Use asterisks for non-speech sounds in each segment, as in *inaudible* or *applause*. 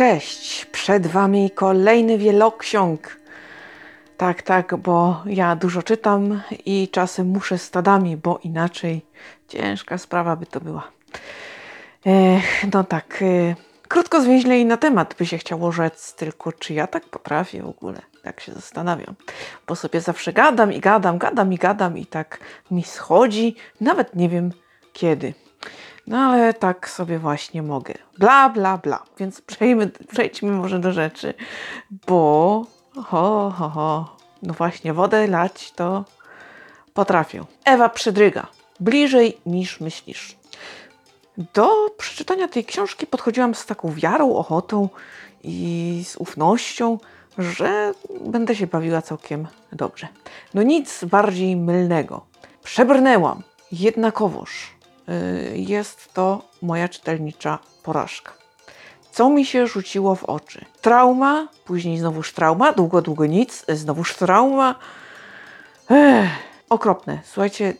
cześć! Przed Wami kolejny wieloksiąg. Tak, tak, bo ja dużo czytam i czasem muszę stadami, bo inaczej ciężka sprawa by to była. Ech, no tak, e, krótko zwięźle i na temat by się chciało rzec, tylko czy ja tak potrafię w ogóle? Tak się zastanawiam, bo sobie zawsze gadam i gadam, gadam i gadam i tak mi schodzi, nawet nie wiem kiedy. No ale tak sobie właśnie mogę. Bla, bla, bla. Więc *laughs* przejdźmy, przejdźmy może do rzeczy, bo ho, ho, ho. No właśnie, wodę lać to potrafię. Ewa Przydryga. Bliżej niż myślisz. Do przeczytania tej książki podchodziłam z taką wiarą, ochotą i z ufnością, że będę się bawiła całkiem dobrze. No nic bardziej mylnego. Przebrnęłam jednakowoż jest to moja czytelnicza porażka. Co mi się rzuciło w oczy? Trauma, później znowuż trauma, długo, długo nic, znowuż trauma. Ech, okropne. Słuchajcie,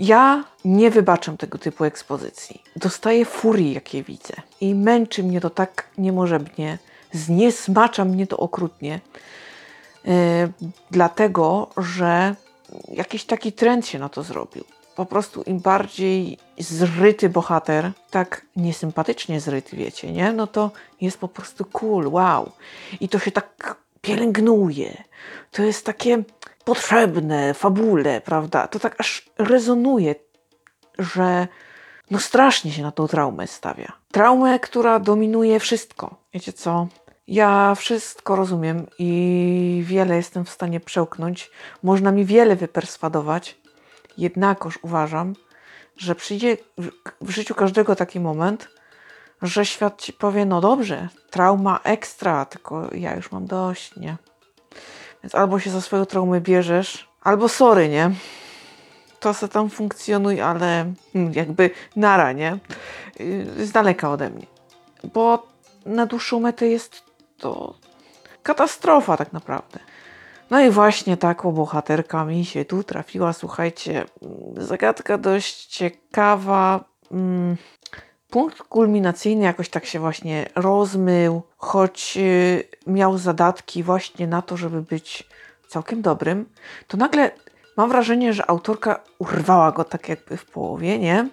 ja nie wybaczam tego typu ekspozycji. Dostaję furii, jakie widzę. I męczy mnie to tak niemożebnie. Zniesmacza mnie to okrutnie. Yy, dlatego, że jakiś taki trend się na to zrobił po prostu im bardziej zryty bohater, tak niesympatycznie zryty, wiecie, nie? No to jest po prostu cool, wow. I to się tak pielęgnuje. To jest takie potrzebne, fabule, prawda? To tak aż rezonuje, że no strasznie się na tą traumę stawia. Traumę, która dominuje wszystko. Wiecie co? Ja wszystko rozumiem i wiele jestem w stanie przełknąć. Można mi wiele wyperswadować, Jednakoż uważam, że przyjdzie w życiu każdego taki moment, że świat ci powie, no dobrze, trauma ekstra, tylko ja już mam dość, nie? Więc albo się za swoją traumę bierzesz, albo sorry, nie? To se tam funkcjonuje, ale hmm, jakby nara, nie? Z daleka ode mnie. Bo na dłuższą metę jest to katastrofa tak naprawdę. No i właśnie taką bohaterka mi się tu trafiła. Słuchajcie, zagadka dość ciekawa. Mm, punkt kulminacyjny jakoś tak się właśnie rozmył, choć y, miał zadatki właśnie na to, żeby być całkiem dobrym, to nagle mam wrażenie, że autorka urwała go tak jakby w połowie, nie?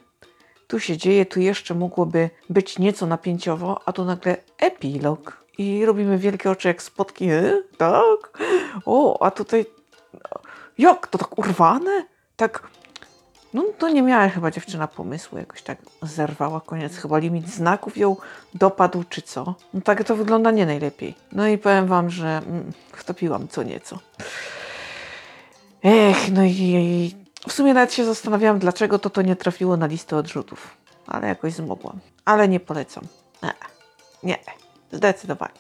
Tu się dzieje, tu jeszcze mogłoby być nieco napięciowo, a tu nagle epilog i robimy wielkie oczy jak spotki. E? Tak? O, a tutaj. Jak to tak urwane? Tak. No to nie miała chyba dziewczyna pomysłu, jakoś tak zerwała koniec. Chyba limit znaków ją dopadł, czy co. No tak to wygląda nie najlepiej. No i powiem Wam, że mm, wtopiłam co nieco. Ech, no i w sumie nawet się zastanawiałam, dlaczego to to nie trafiło na listę odrzutów. Ale jakoś zmogłam. Ale nie polecam. Nie. nie. Zdecydowanie.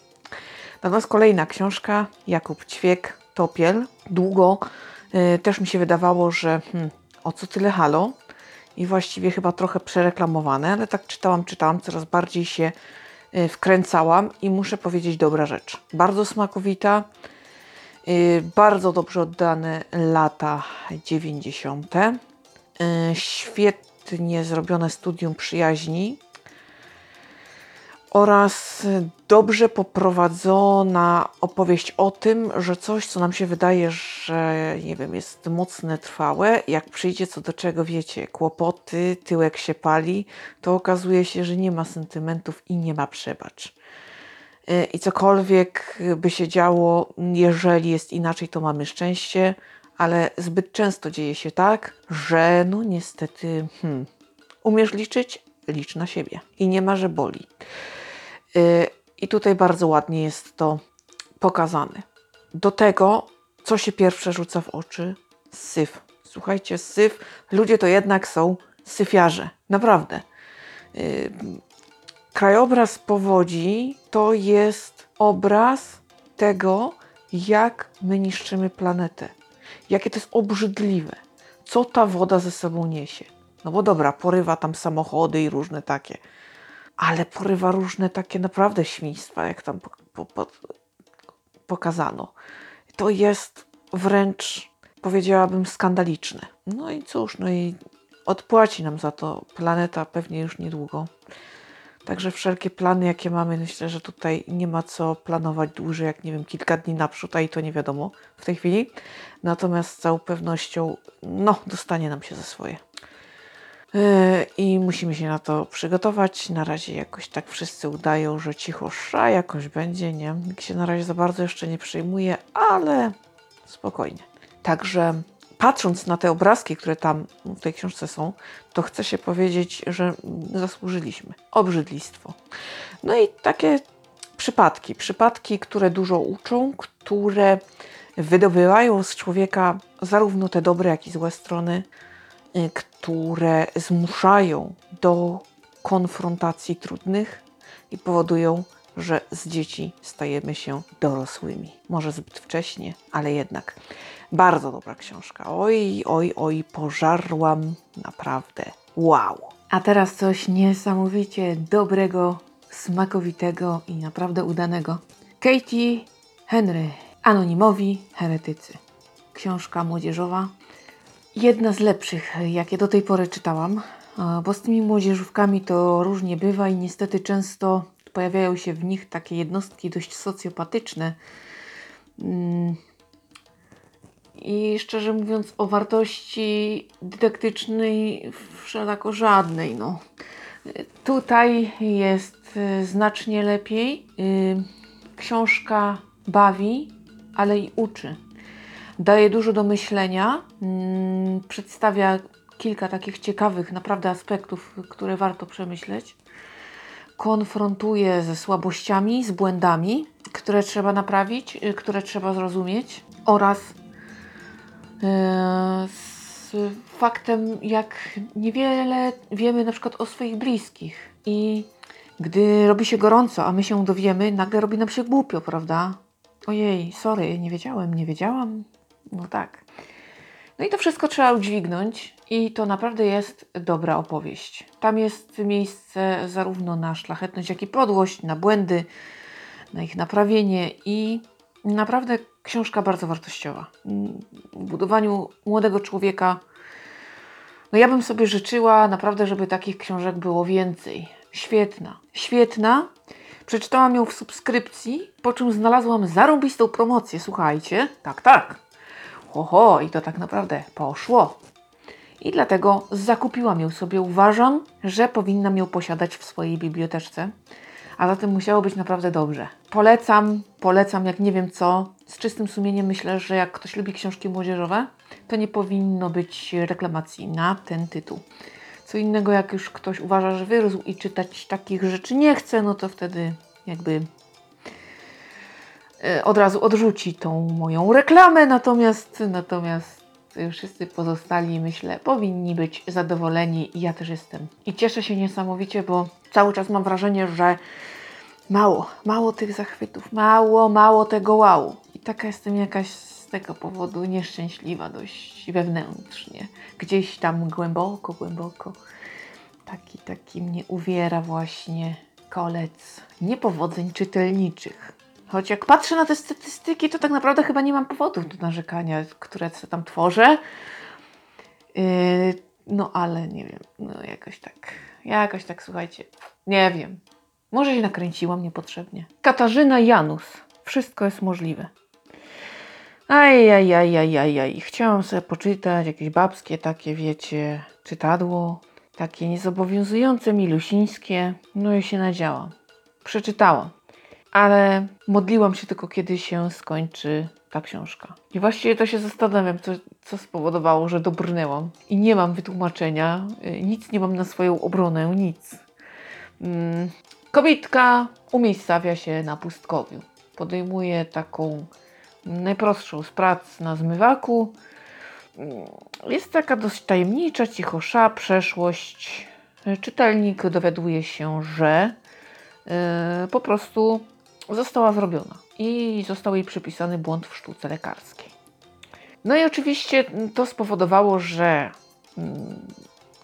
Natomiast kolejna książka, Jakub Ćwiek, Topiel. Długo y, też mi się wydawało, że hmm, o co tyle halo? I właściwie chyba trochę przereklamowane, ale tak czytałam, czytałam, coraz bardziej się y, wkręcałam i muszę powiedzieć dobra rzecz. Bardzo smakowita, y, bardzo dobrze oddane lata 90. Y, świetnie zrobione studium przyjaźni oraz dobrze poprowadzona opowieść o tym, że coś, co nam się wydaje, że nie wiem, jest mocne, trwałe, jak przyjdzie co do czego, wiecie, kłopoty, tyłek się pali, to okazuje się, że nie ma sentymentów i nie ma przebacz. Y, I cokolwiek by się działo, jeżeli jest inaczej, to mamy szczęście, ale zbyt często dzieje się tak, że no niestety, hmm, umiesz liczyć? Licz na siebie. I nie ma, że boli. Y, I tutaj bardzo ładnie jest to pokazane. Do tego, co się pierwsze rzuca w oczy? Syf. Słuchajcie, syf. Ludzie to jednak są syfiarze. Naprawdę. Y, krajobraz powodzi to jest obraz tego, jak my niszczymy planetę. Jakie to jest obrzydliwe. Co ta woda ze sobą niesie. No bo dobra, porywa tam samochody i różne takie ale porywa różne takie naprawdę świństwa, jak tam po, po, po, pokazano. To jest wręcz, powiedziałabym, skandaliczne. No i cóż, no i odpłaci nam za to planeta pewnie już niedługo. Także wszelkie plany, jakie mamy, myślę, że tutaj nie ma co planować dłużej, jak nie wiem, kilka dni naprzód, a i to nie wiadomo w tej chwili. Natomiast z całą pewnością, no, dostanie nam się za swoje. Yy, I musimy się na to przygotować. Na razie jakoś tak wszyscy udają, że cicho sza jakoś będzie, nie? Nikt się na razie za bardzo jeszcze nie przejmuje, ale spokojnie. Także patrząc na te obrazki, które tam w tej książce są, to chce się powiedzieć, że zasłużyliśmy. Obrzydlistwo. No i takie przypadki, przypadki, które dużo uczą, które wydobywają z człowieka zarówno te dobre, jak i złe strony, które zmuszają do konfrontacji trudnych i powodują, że z dzieci stajemy się dorosłymi. Może zbyt wcześnie, ale jednak. Bardzo dobra książka. Oj, oj, oj, pożarłam naprawdę. Wow. A teraz coś niesamowicie dobrego, smakowitego i naprawdę udanego. Katie Henry, Anonimowi Heretycy. Książka młodzieżowa. Jedna z lepszych, jakie do tej pory czytałam, bo z tymi młodzieżówkami to różnie bywa i niestety często pojawiają się w nich takie jednostki dość socjopatyczne. Mm. I szczerze mówiąc, o wartości dydaktycznej wszelako żadnej. No. Tutaj jest y, znacznie lepiej. Y, książka bawi, ale i uczy. Daje dużo do myślenia, mm, przedstawia kilka takich ciekawych naprawdę aspektów, które warto przemyśleć konfrontuje ze słabościami, z błędami, które trzeba naprawić, y, które trzeba zrozumieć oraz y, z faktem, jak niewiele wiemy na przykład o swoich bliskich. I gdy robi się gorąco, a my się dowiemy, nagle robi nam się głupio, prawda? Ojej, sorry, nie wiedziałem, nie wiedziałam. No tak. No i to wszystko trzeba udźwignąć i to naprawdę jest dobra opowieść. Tam jest miejsce zarówno na szlachetność, jak i podłość, na błędy, na ich naprawienie i naprawdę książka bardzo wartościowa. W budowaniu młodego człowieka, no ja bym sobie życzyła naprawdę, żeby takich książek było więcej. Świetna, świetna. Przeczytałam ją w subskrypcji, po czym znalazłam zarąbistą promocję. Słuchajcie, tak, tak. Oho, i to tak naprawdę poszło. I dlatego zakupiłam ją sobie. Uważam, że powinnam ją posiadać w swojej biblioteczce. A zatem musiało być naprawdę dobrze. Polecam, polecam jak nie wiem co. Z czystym sumieniem myślę, że jak ktoś lubi książki młodzieżowe, to nie powinno być reklamacji na ten tytuł. Co innego, jak już ktoś uważa, że wyrósł i czytać takich rzeczy nie chce, no to wtedy jakby od razu odrzuci tą moją reklamę, natomiast, natomiast wszyscy pozostali, myślę, powinni być zadowoleni ja też jestem. I cieszę się niesamowicie, bo cały czas mam wrażenie, że mało, mało tych zachwytów, mało, mało tego wow. I taka jestem jakaś z tego powodu nieszczęśliwa dość wewnętrznie. Gdzieś tam głęboko, głęboko taki, taki mnie uwiera właśnie kolec niepowodzeń czytelniczych. Choć jak patrzę na te statystyki, to tak naprawdę chyba nie mam powodów do narzekania, które tam tworzę. Yy, no ale nie wiem, no jakoś tak, jakoś tak, słuchajcie, nie wiem. Może się nakręciłam niepotrzebnie. Katarzyna Janus. Wszystko jest możliwe. Ajajajajajaj. Chciałam sobie poczytać jakieś babskie takie, wiecie, czytadło. Takie niezobowiązujące, milusińskie. No i się nadziałam. Przeczytałam ale modliłam się tylko, kiedy się skończy ta książka. I właściwie to się zastanawiam, co, co spowodowało, że dobrnęłam. I nie mam wytłumaczenia, y, nic nie mam na swoją obronę, nic. Hmm. Kobietka umiejscawia się na pustkowiu. Podejmuje taką najprostszą z prac na zmywaku. Mm, jest taka dość tajemnicza, cichosza przeszłość. Czytelnik dowiaduje się, że yy, po prostu została zrobiona i został jej przypisany błąd w sztuce lekarskiej. No i oczywiście to spowodowało, że mm,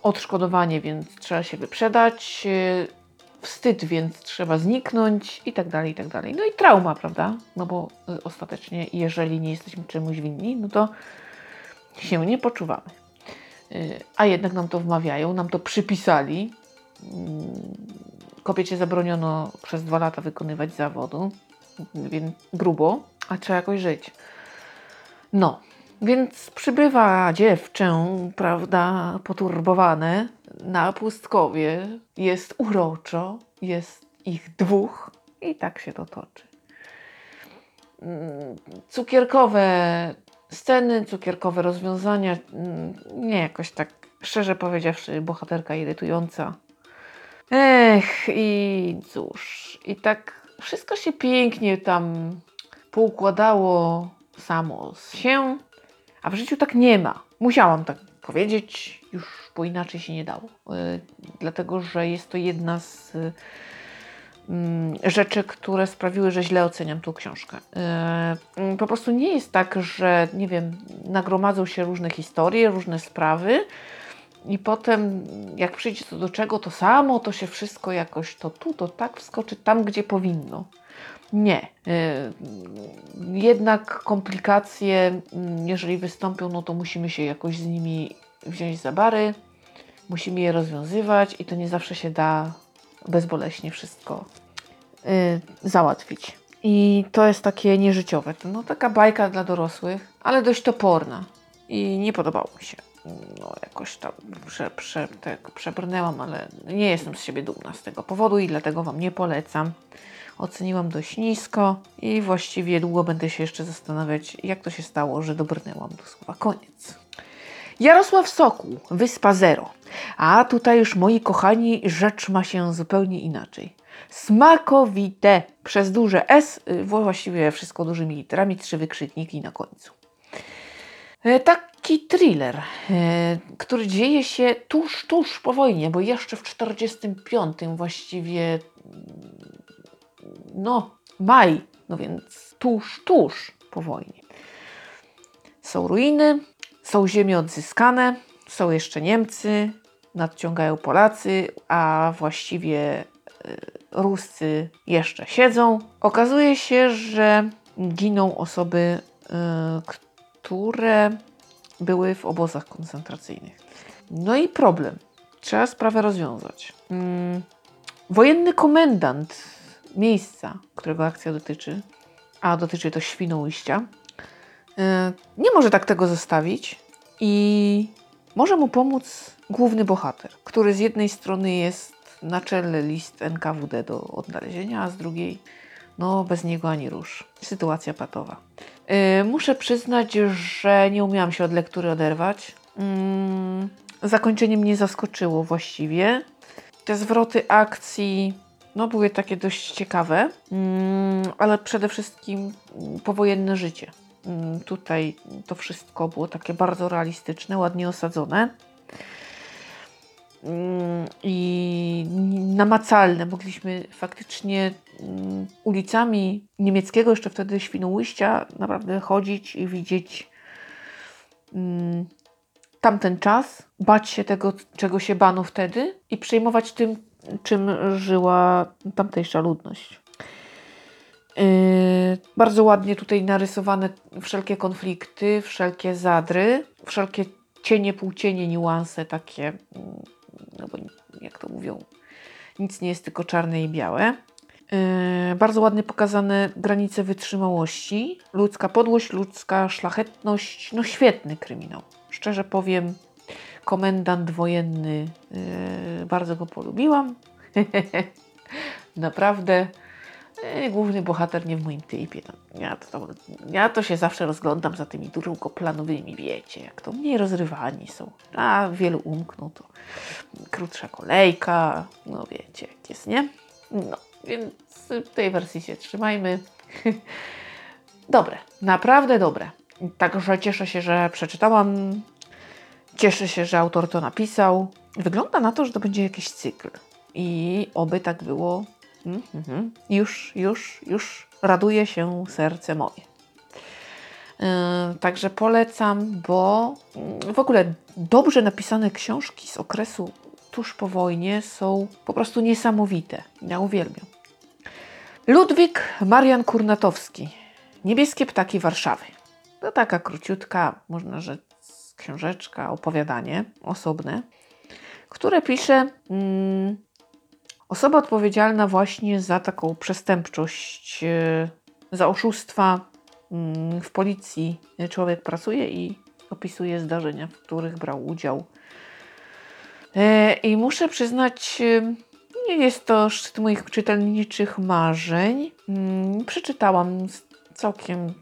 odszkodowanie, więc trzeba się wyprzedać, y, wstyd, więc trzeba zniknąć i tak dalej, i tak dalej. No i trauma, prawda? No bo y, ostatecznie, jeżeli nie jesteśmy czemuś winni, no to się nie poczuwamy. Y, a jednak nam to wmawiają, nam to przypisali. Kobiecie zabroniono przez dwa lata wykonywać zawodu, więc grubo, a trzeba jakoś żyć. No, więc przybywa dziewczę, prawda, poturbowane na pustkowie. Jest uroczo, jest ich dwóch i tak się to toczy. Mm, Cukierkowe sceny, cukierkowe rozwiązania, mm, nie jakoś tak, szczerze powiedziawszy, bohaterka irytująca. Ech, i cóż, i tak wszystko się pięknie tam poukładało samo się, a w życiu tak nie ma. Musiałam tak powiedzieć, już bo inaczej się nie dało. Yy, dlatego, że jest to jedna z yy, rzeczy, które sprawiły, że źle oceniam tą książkę. Yy, po prostu nie jest tak, że nie wiem, nagromadzą się różne historie, różne sprawy. I potem, jak przyjdzie to do czego, to samo, to się wszystko jakoś to tu, to tak wskoczy tam, gdzie powinno. Nie. Jednak komplikacje, jeżeli wystąpią, no to musimy się jakoś z nimi wziąć za bary, musimy je rozwiązywać i to nie zawsze się da bezboleśnie wszystko załatwić. I to jest takie nieżyciowe. No taka bajka dla dorosłych, ale dość toporna. I nie podobało mi się. No jakoś tam prze, prze, tak, przebrnęłam, ale nie jestem z siebie dumna z tego powodu i dlatego Wam nie polecam oceniłam dość nisko i właściwie długo będę się jeszcze zastanawiać, jak to się stało, że dobrnęłam do słowa koniec. Jarosław Sokół, Wyspa Zero. A tutaj już, moi kochani, rzecz ma się zupełnie inaczej. Smakowite przez duże S, właściwie wszystko dużymi literami, trzy wykrzykniki na końcu. Taki thriller, który dzieje się tuż, tuż po wojnie, bo jeszcze w 45 właściwie no, maj, no więc tuż, tuż po wojnie. Są ruiny, są ziemie odzyskane, są jeszcze Niemcy, nadciągają Polacy, a właściwie y, Ruscy jeszcze siedzą. Okazuje się, że giną osoby, y, które były w obozach koncentracyjnych. No i problem. Trzeba sprawę rozwiązać. Mm, wojenny komendant miejsca, którego akcja dotyczy, a dotyczy to Świnoujścia, e, nie może tak tego zostawić i może mu pomóc główny bohater, który z jednej strony jest na czele list NKWD do odnalezienia, a z drugiej, no bez niego ani rusz. Sytuacja patowa. Yy, muszę przyznać, że nie umiałam się od lektury oderwać. Yy, zakończenie mnie zaskoczyło właściwie. Te zwroty akcji no, były takie dość ciekawe, mm, ale przede wszystkim powojenne życie. Mm, tutaj to wszystko było takie bardzo realistyczne, ładnie osadzone mm, i namacalne. Mogliśmy faktycznie ulicami niemieckiego jeszcze wtedy Świnoujścia naprawdę chodzić i widzieć tamten czas, bać się tego, czego się bano wtedy i przejmować tym, czym żyła tamtejsza ludność. Yy, bardzo ładnie tutaj narysowane wszelkie konflikty, wszelkie zadry, wszelkie cienie, półcienie, niuanse takie, mm, no bo jak to mówią, nic nie jest tylko czarne i białe. Yy, bardzo ładnie pokazane granice wytrzymałości, ludzka podłość, ludzka szlachetność, no świetny kryminał. Szczerze powiem, komendant wojenny, yy, bardzo go polubiłam. *laughs* Naprawdę główny bohater nie w moim typie. No, ja, to, ja to się zawsze rozglądam za tymi długoplanowymi, wiecie, jak to mniej rozrywani są. A wielu umkną, to krótsza kolejka, no wiecie, jak jest, nie? No, więc w tej wersji się trzymajmy. *laughs* dobre, naprawdę dobre. Także cieszę się, że przeczytałam Cieszę się, że autor to napisał. Wygląda na to, że to będzie jakiś cykl. I oby tak było. Mm. Już, już, już raduje się serce moje. Yy, także polecam, bo yy, w ogóle dobrze napisane książki z okresu tuż po wojnie są po prostu niesamowite. Ja uwielbiam. Ludwik Marian Kurnatowski. Niebieskie ptaki Warszawy. To taka króciutka, można rzec, książeczka, opowiadanie osobne, które pisze mm, Osoba odpowiedzialna właśnie za taką przestępczość, e, za oszustwa mm, w policji. Człowiek pracuje i opisuje zdarzenia, w których brał udział. E, I muszę przyznać, e, nie jest to szczyt moich czytelniczych marzeń. Mm, przeczytałam z całkiem mm,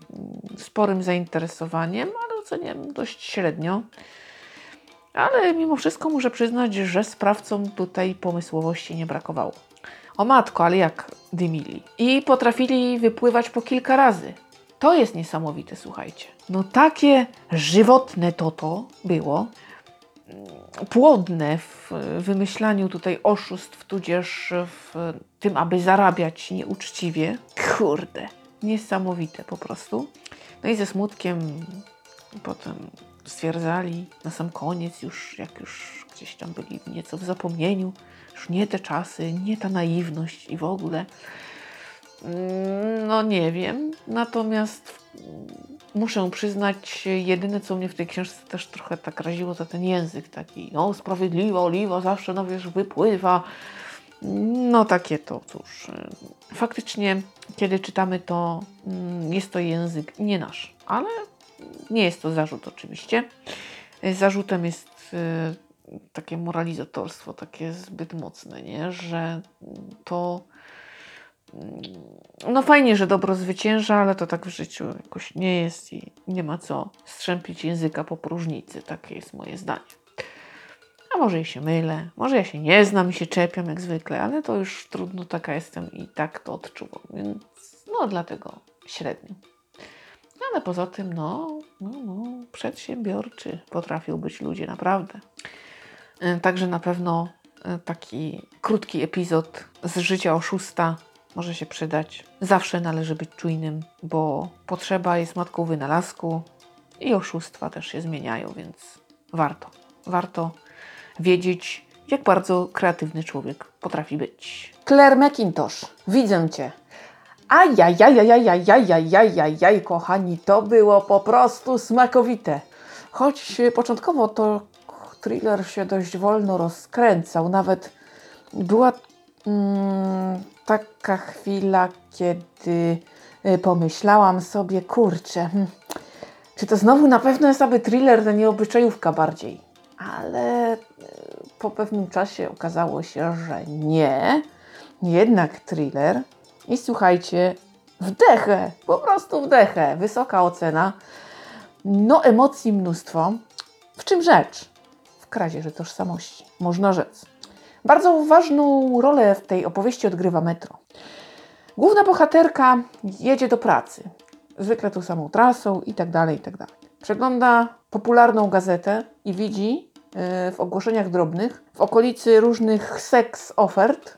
sporym zainteresowaniem, ale oceniam dość średnio. Ale mimo wszystko muszę przyznać, że sprawcom tutaj pomysłowości nie brakowało. O matko, ale jak dymili. I potrafili wypływać po kilka razy. To jest niesamowite, słuchajcie. No takie żywotne to to było, płodne w wymyślaniu tutaj oszustw, tudzież w tym, aby zarabiać nieuczciwie. Kurde, niesamowite po prostu. No i ze smutkiem potem stwierdzali na sam koniec, już jak już gdzieś tam byli nieco w zapomnieniu, już nie te czasy, nie ta naiwność i w ogóle. Mm, no nie wiem, natomiast muszę przyznać, jedyne co mnie w tej książce też trochę tak raziło, to ten język taki, no sprawiedliwa oliwa zawsze, no wiesz, wypływa. No takie to, cóż. Faktycznie, kiedy czytamy to, mm, jest to język nie nasz, ale nie jest to zarzut oczywiście. Zarzutem jest y, takie moralizatorstwo, takie zbyt mocne, nie? że to mm, no fajnie, że dobro zwycięża, ale to tak w życiu jakoś nie jest i nie ma co strzępić języka po próżnicy. Takie jest moje zdanie. A może i się mylę, może ja się nie znam i się czepiam jak zwykle, ale to już trudno, taka jestem i tak to odczuwam, więc no dlatego średnio. Ale poza tym, no, no, no, przedsiębiorczy potrafią być ludzie, naprawdę. E, także na pewno e, taki krótki epizod z życia oszusta może się przydać. Zawsze należy być czujnym, bo potrzeba jest matką wynalazku i oszustwa też się zmieniają, więc warto, warto wiedzieć, jak bardzo kreatywny człowiek potrafi być. Claire McIntosh, widzę Cię. Ajajajajajajajajajaj, kochani, to było po prostu smakowite. Choć początkowo to thriller się dość wolno rozkręcał, nawet była mm, taka chwila, kiedy pomyślałam sobie, kurczę, czy to znowu na pewno jest aby thriller, to nie obyczajówka bardziej. Ale po pewnym czasie okazało się, że nie, jednak thriller. I słuchajcie, wdechę, po prostu wdechę, wysoka ocena. No, emocji mnóstwo. W czym rzecz? W kradzieży tożsamości, można rzec. Bardzo ważną rolę w tej opowieści odgrywa metro. Główna bohaterka jedzie do pracy, zwykle tą samą trasą i tak dalej, i tak dalej. Przegląda popularną gazetę i widzi w ogłoszeniach drobnych w okolicy różnych seks ofert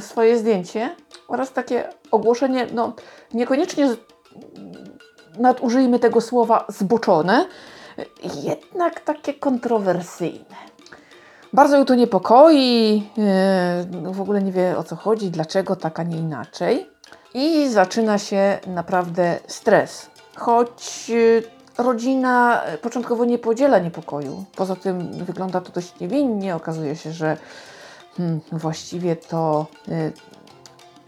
swoje zdjęcie oraz takie ogłoszenie, no niekoniecznie nadużyjmy tego słowa zboczone, jednak takie kontrowersyjne. Bardzo ją to niepokoi, w ogóle nie wie o co chodzi, dlaczego tak, a nie inaczej. I zaczyna się naprawdę stres. Choć rodzina początkowo nie podziela niepokoju. Poza tym wygląda to dość niewinnie. Okazuje się, że hmm, właściwie to y,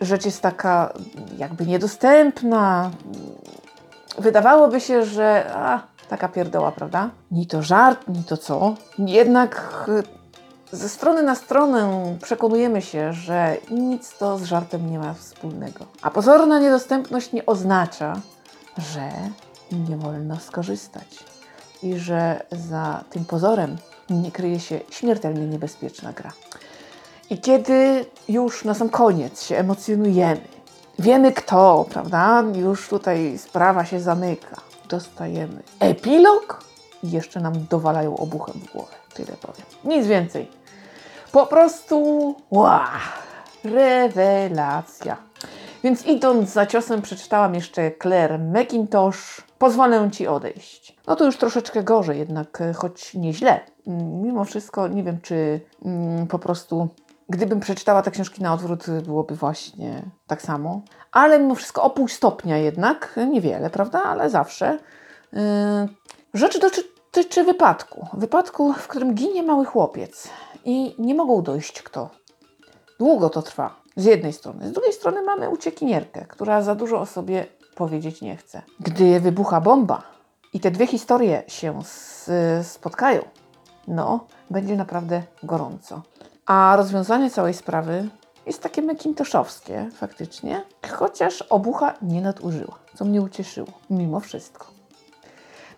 rzecz jest taka jakby niedostępna. Wydawałoby się, że a, taka pierdoła, prawda? Ni to żart, ni to co. Jednak y, ze strony na stronę przekonujemy się, że nic to z żartem nie ma wspólnego. A pozorna niedostępność nie oznacza, że nie wolno skorzystać i że za tym pozorem nie kryje się śmiertelnie niebezpieczna gra. I kiedy już na sam koniec się emocjonujemy, wiemy kto, prawda? Już tutaj sprawa się zamyka. Dostajemy epilog i jeszcze nam dowalają obuchem w głowę. Tyle powiem. Nic więcej. Po prostu wow, rewelacja. Więc idąc za ciosem przeczytałam jeszcze Claire McIntosh. Pozwolę Ci odejść. No to już troszeczkę gorzej, jednak choć nieźle. Mimo wszystko nie wiem, czy mm, po prostu Gdybym przeczytała te książki na odwrót, byłoby właśnie tak samo. Ale mimo wszystko o pół stopnia jednak, niewiele, prawda? Ale zawsze. Yy, rzecz dotyczy wypadku. Wypadku, w którym ginie mały chłopiec i nie mogą dojść kto. Długo to trwa. Z jednej strony. Z drugiej strony mamy uciekinierkę, która za dużo o sobie powiedzieć nie chce. Gdy wybucha bomba i te dwie historie się spotkają, no, będzie naprawdę gorąco. A rozwiązanie całej sprawy jest takie McIntoshowskie faktycznie, chociaż obucha nie nadużyła, co mnie ucieszyło, mimo wszystko.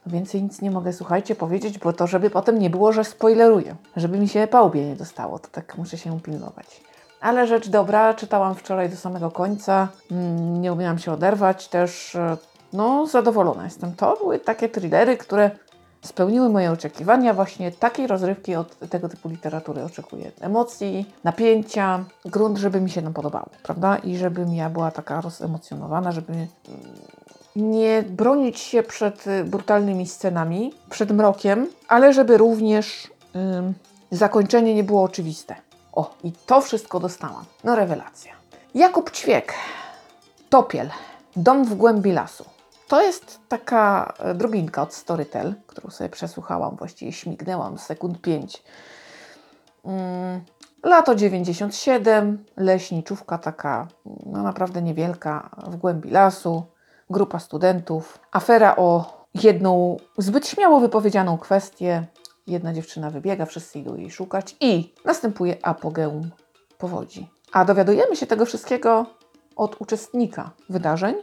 No więcej nic nie mogę, słuchajcie, powiedzieć, bo to, żeby potem nie było, że spoileruję, żeby mi się pałbie nie dostało, to tak muszę się pilnować. Ale rzecz dobra, czytałam wczoraj do samego końca, mm, nie umiałam się oderwać, też e, no zadowolona jestem. To były takie thrillery, które spełniły moje oczekiwania. Właśnie takiej rozrywki od tego typu literatury oczekuję. Emocji, napięcia, grunt, żeby mi się nam podobało, prawda? I żebym ja była taka rozemocjonowana, żeby mm, nie bronić się przed y, brutalnymi scenami, przed mrokiem, ale żeby również zakończenie nie było oczywiste. O, i to wszystko dostałam. No rewelacja. Jakub Ćwiek, Topiel, Dom w głębi lasu. To jest taka e, drobinka od Storytel, którą sobie przesłuchałam, właściwie śmignęłam sekund 5. Mm, lato 97, leśniczówka taka no naprawdę niewielka w głębi lasu, grupa studentów, afera o jedną zbyt śmiało wypowiedzianą kwestię. Jedna dziewczyna wybiega, wszyscy idą jej szukać i następuje apogeum powodzi. A dowiadujemy się tego wszystkiego od uczestnika wydarzeń,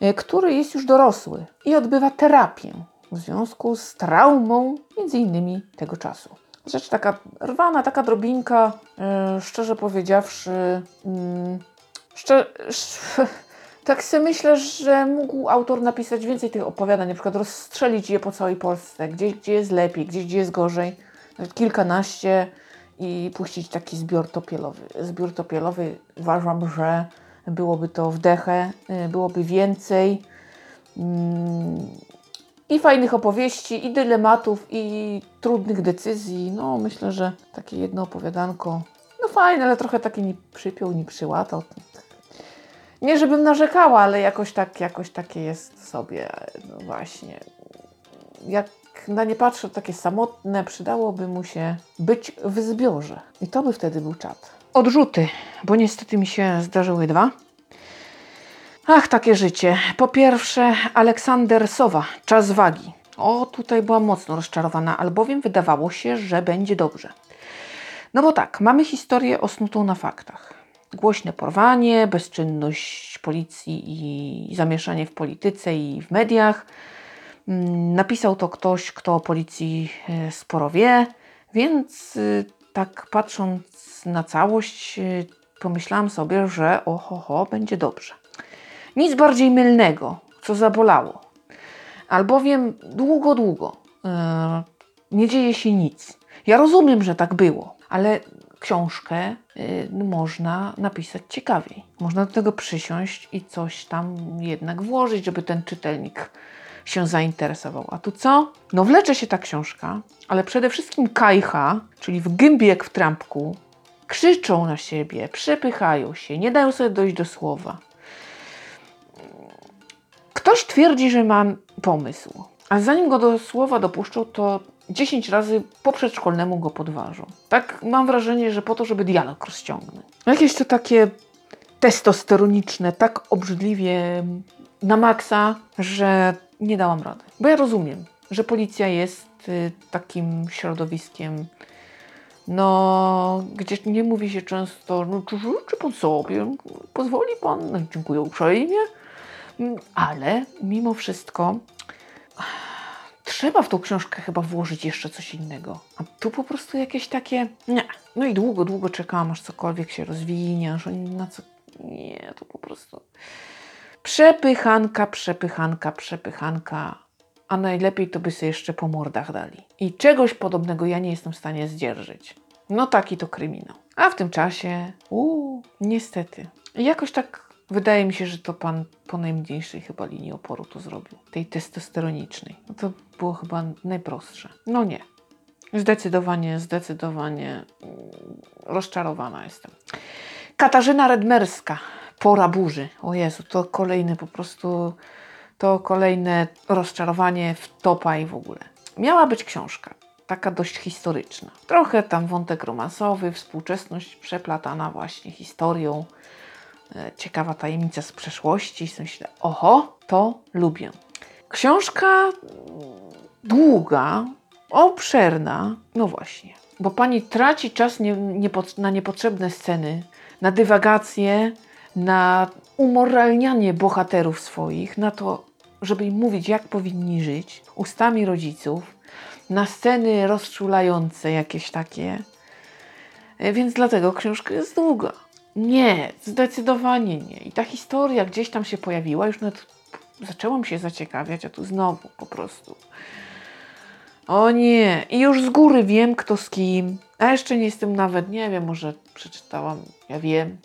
E, który jest już dorosły i odbywa terapię w związku z traumą, między innymi tego czasu. Rzecz taka rwana, taka drobinka, yy, szczerze powiedziawszy, yy, szczer, *laughs* tak sobie myślę, że mógł autor napisać więcej tych opowiadań, na przykład rozstrzelić je po całej Polsce, gdzie, gdzie jest lepiej, gdzie, gdzie jest gorzej, nawet kilkanaście i puścić taki zbiór topielowy. Zbiór topielowy uważam, że byłoby to wdechę, y, byłoby więcej mm, i fajnych opowieści, i dylematów, i trudnych decyzji. No, myślę, że takie jedno opowiadanko, no fajne, ale trochę takie nie przypiął, nie przyłatał. Nie, żebym narzekała, ale jakoś tak, jakoś takie jest sobie, no właśnie. Jak na nie patrzę, takie samotne, przydałoby mu się być w zbiorze. I to by wtedy był czat. Odrzuty, bo niestety mi się zdarzyły dwa. Ach, takie życie. Po pierwsze, Aleksander Sowa, Czas wagi. O, tutaj byłam mocno rozczarowana, albowiem wydawało się, że będzie dobrze. No bo tak, mamy historię osnutą na faktach. Głośne porwanie, bezczynność policji i zamieszanie w polityce i w mediach. Mm, napisał to ktoś, kto o policji e, sporo wie, więc y, tak patrząc na całość, y, pomyślałam sobie, że oho, ho, będzie dobrze. Nic bardziej mylnego, co zabolało. Albowiem długo, długo yy, nie dzieje się nic. Ja rozumiem, że tak było, ale książkę yy, można napisać ciekawiej. Można do tego przysiąść i coś tam jednak włożyć, żeby ten czytelnik się zainteresował. A tu co? No wlecze się ta książka, ale przede wszystkim kajcha, czyli w gębie jak w trampku, krzyczą na siebie, przepychają się, nie dają sobie dojść do słowa. Ktoś twierdzi, że mam pomysł, a zanim go do słowa dopuszczą, to 10 razy po przedszkolnemu go podważą. Tak mam wrażenie, że po to, żeby dialog rozciągnąć. Jakieś to takie testosteroniczne, tak obrzydliwie na maksa, że nie dałam rady. Bo ja rozumiem, że policja jest y, takim środowiskiem, no, gdzie nie mówi się często, no, czy życzy pan sobie, pozwoli pan, no, dziękuję uprzejmie, mm, ale mimo wszystko trzeba w tą książkę chyba włożyć jeszcze coś innego. A tu po prostu jakieś takie, nie. No i długo, długo czekałam, aż cokolwiek się rozwinie, aż oni na co, nie, to po prostu przepychanka, przepychanka, przepychanka a najlepiej to by sobie jeszcze po mordach dali. I czegoś podobnego ja nie jestem w stanie zdzierżyć. No taki to kryminał. A w tym czasie, uuu, niestety. Jakoś tak wydaje mi się, że to pan po najmniejszej chyba linii oporu to zrobił. Tej testosteronicznej. No to było chyba najprostsze. No nie. Zdecydowanie, zdecydowanie mm, rozczarowana jestem. Katarzyna Redmerska, Pora burzy. O Jezu, to kolejny po prostu to kolejne rozczarowanie w topa i w ogóle. Miała być książka. taka dość historyczna. Trochę tam wątek romansowy, współczesność przeplatana właśnie historią. E, Ciekawa tajemnica z przeszłości. I Myślę, oho, to lubię. Książka długa, obszerna, no właśnie, bo pani traci czas nie, na niepotrzebne sceny, na dywagacje, na umoralnianie bohaterów swoich, na to, żeby im mówić, jak powinni żyć, ustami rodziców, na sceny rozczulające jakieś takie. E, Więc dlatego książka jest długa. Nie, zdecydowanie nie. I ta historia gdzieś tam się pojawiła, już nawet zaczęłam się zaciekawiać, a tu znowu po prostu. O nie, i już z góry wiem, kto z kim. A jeszcze nie jestem nawet, nie wiem, może przeczytałam, ja wiem,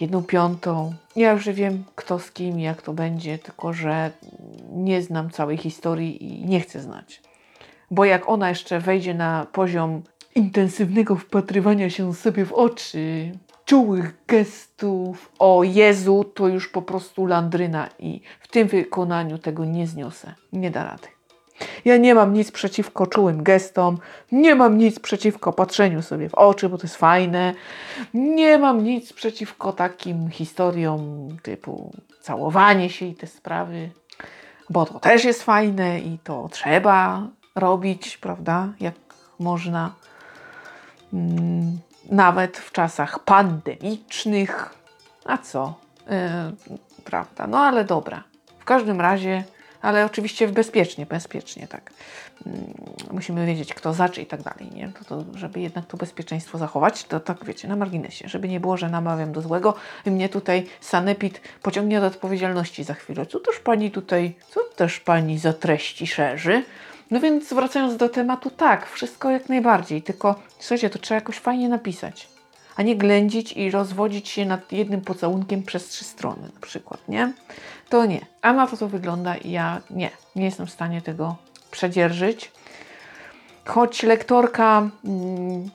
jedną piątą. Ja już wiem, kto z kim, jak to będzie, tylko że nie znam całej historii i nie chcę znać. Bo jak ona jeszcze wejdzie na poziom intensywnego wpatrywania się sobie w oczy, czułych gestów, o Jezu, to już po prostu landryna i w tym wykonaniu tego nie zniosę. Nie da rady. Ja nie mam nic przeciwko czułym gestom, nie mam nic przeciwko patrzeniu sobie w oczy, bo to jest fajne. Nie mam nic przeciwko takim historiom typu całowanie się i te sprawy, bo to też jest fajne i to trzeba robić, prawda? Jak można. Mm, nawet w czasach pandemicznych. A co? Yy, prawda? No ale dobra. W każdym razie, ale oczywiście bezpiecznie, bezpiecznie, tak. Mm, musimy wiedzieć, kto zaczy i tak dalej, nie? To, to, żeby jednak to bezpieczeństwo zachować, to tak wiecie, na marginesie, żeby nie było, że namawiam do złego i mnie tutaj sanepid pociągnie do odpowiedzialności za chwilę. Co też pani tutaj, co też pani za treści szerzy? No więc wracając do tematu, tak, wszystko jak najbardziej, tylko słuchajcie, to trzeba jakoś fajnie napisać, a nie ględzić i rozwodzić się nad jednym pocałunkiem przez trzy strony na przykład, nie? To nie. A na to to wygląda i ja nie, nie jestem w stanie tego przedzierżyć. Choć lektorka mm,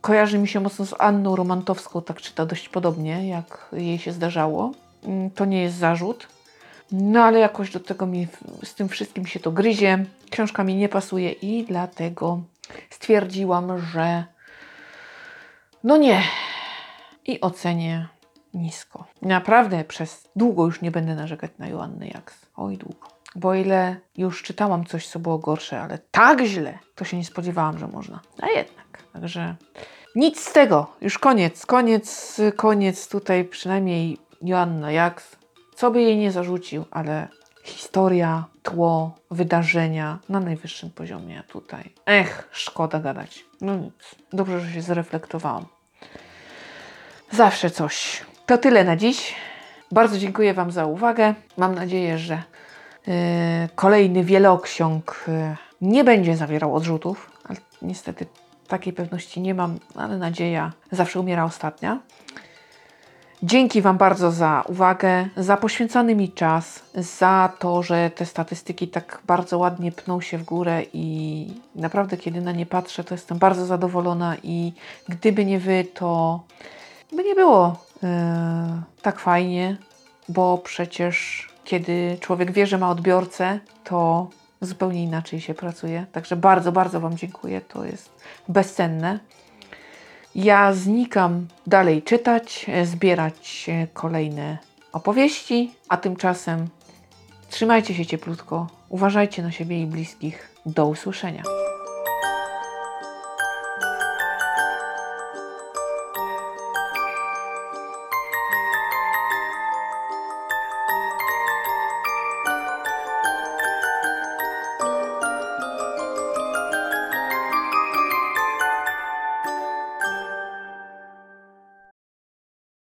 kojarzy mi się mocno z Anną Romantowską, tak czyta dość podobnie, jak jej się zdarzało. Mm, To nie jest zarzut. No ale jakoś do tego mi z tym wszystkim się to gryzie. Książka mi nie pasuje i dlatego stwierdziłam, że no nie. I ocenię nisko. Naprawdę przez długo już nie będę narzekać na Joannę Jaks. Oj, długo. Bo ile już czytałam coś, co było gorsze, ale tak źle, to się nie spodziewałam, że można. A jednak. Także nic z tego. Już koniec, koniec, koniec tutaj przynajmniej Joanna Jaks. Co by jej nie zarzucił, ale historia, tło, wydarzenia na najwyższym poziomie tutaj. Ech, szkoda gadać. No nic. Dobrze, że się zreflektowałam. Zawsze coś. To tyle na dziś. Bardzo dziękuję Wam za uwagę. Mam nadzieję, że yy, kolejny wieloksiąg yy, nie będzie zawierał odrzutów, ale niestety takiej pewności nie mam, ale nadzieja zawsze umiera ostatnia. Dzięki Wam bardzo za uwagę, za poświęcony mi czas, za to, że te statystyki tak bardzo ładnie pną się w górę i naprawdę, kiedy na nie patrzę, to jestem bardzo zadowolona i gdyby nie Wy, to by nie było e, tak fajnie, bo przecież kiedy człowiek wie, że ma odbiorcę, to zupełnie inaczej się pracuje. Także bardzo, bardzo Wam dziękuję. To jest bezcenne. Ja znikam dalej czytać, zbierać e, kolejne opowieści, a tymczasem trzymajcie się cieplutko, uważajcie na siebie i bliskich. Do usłyszenia.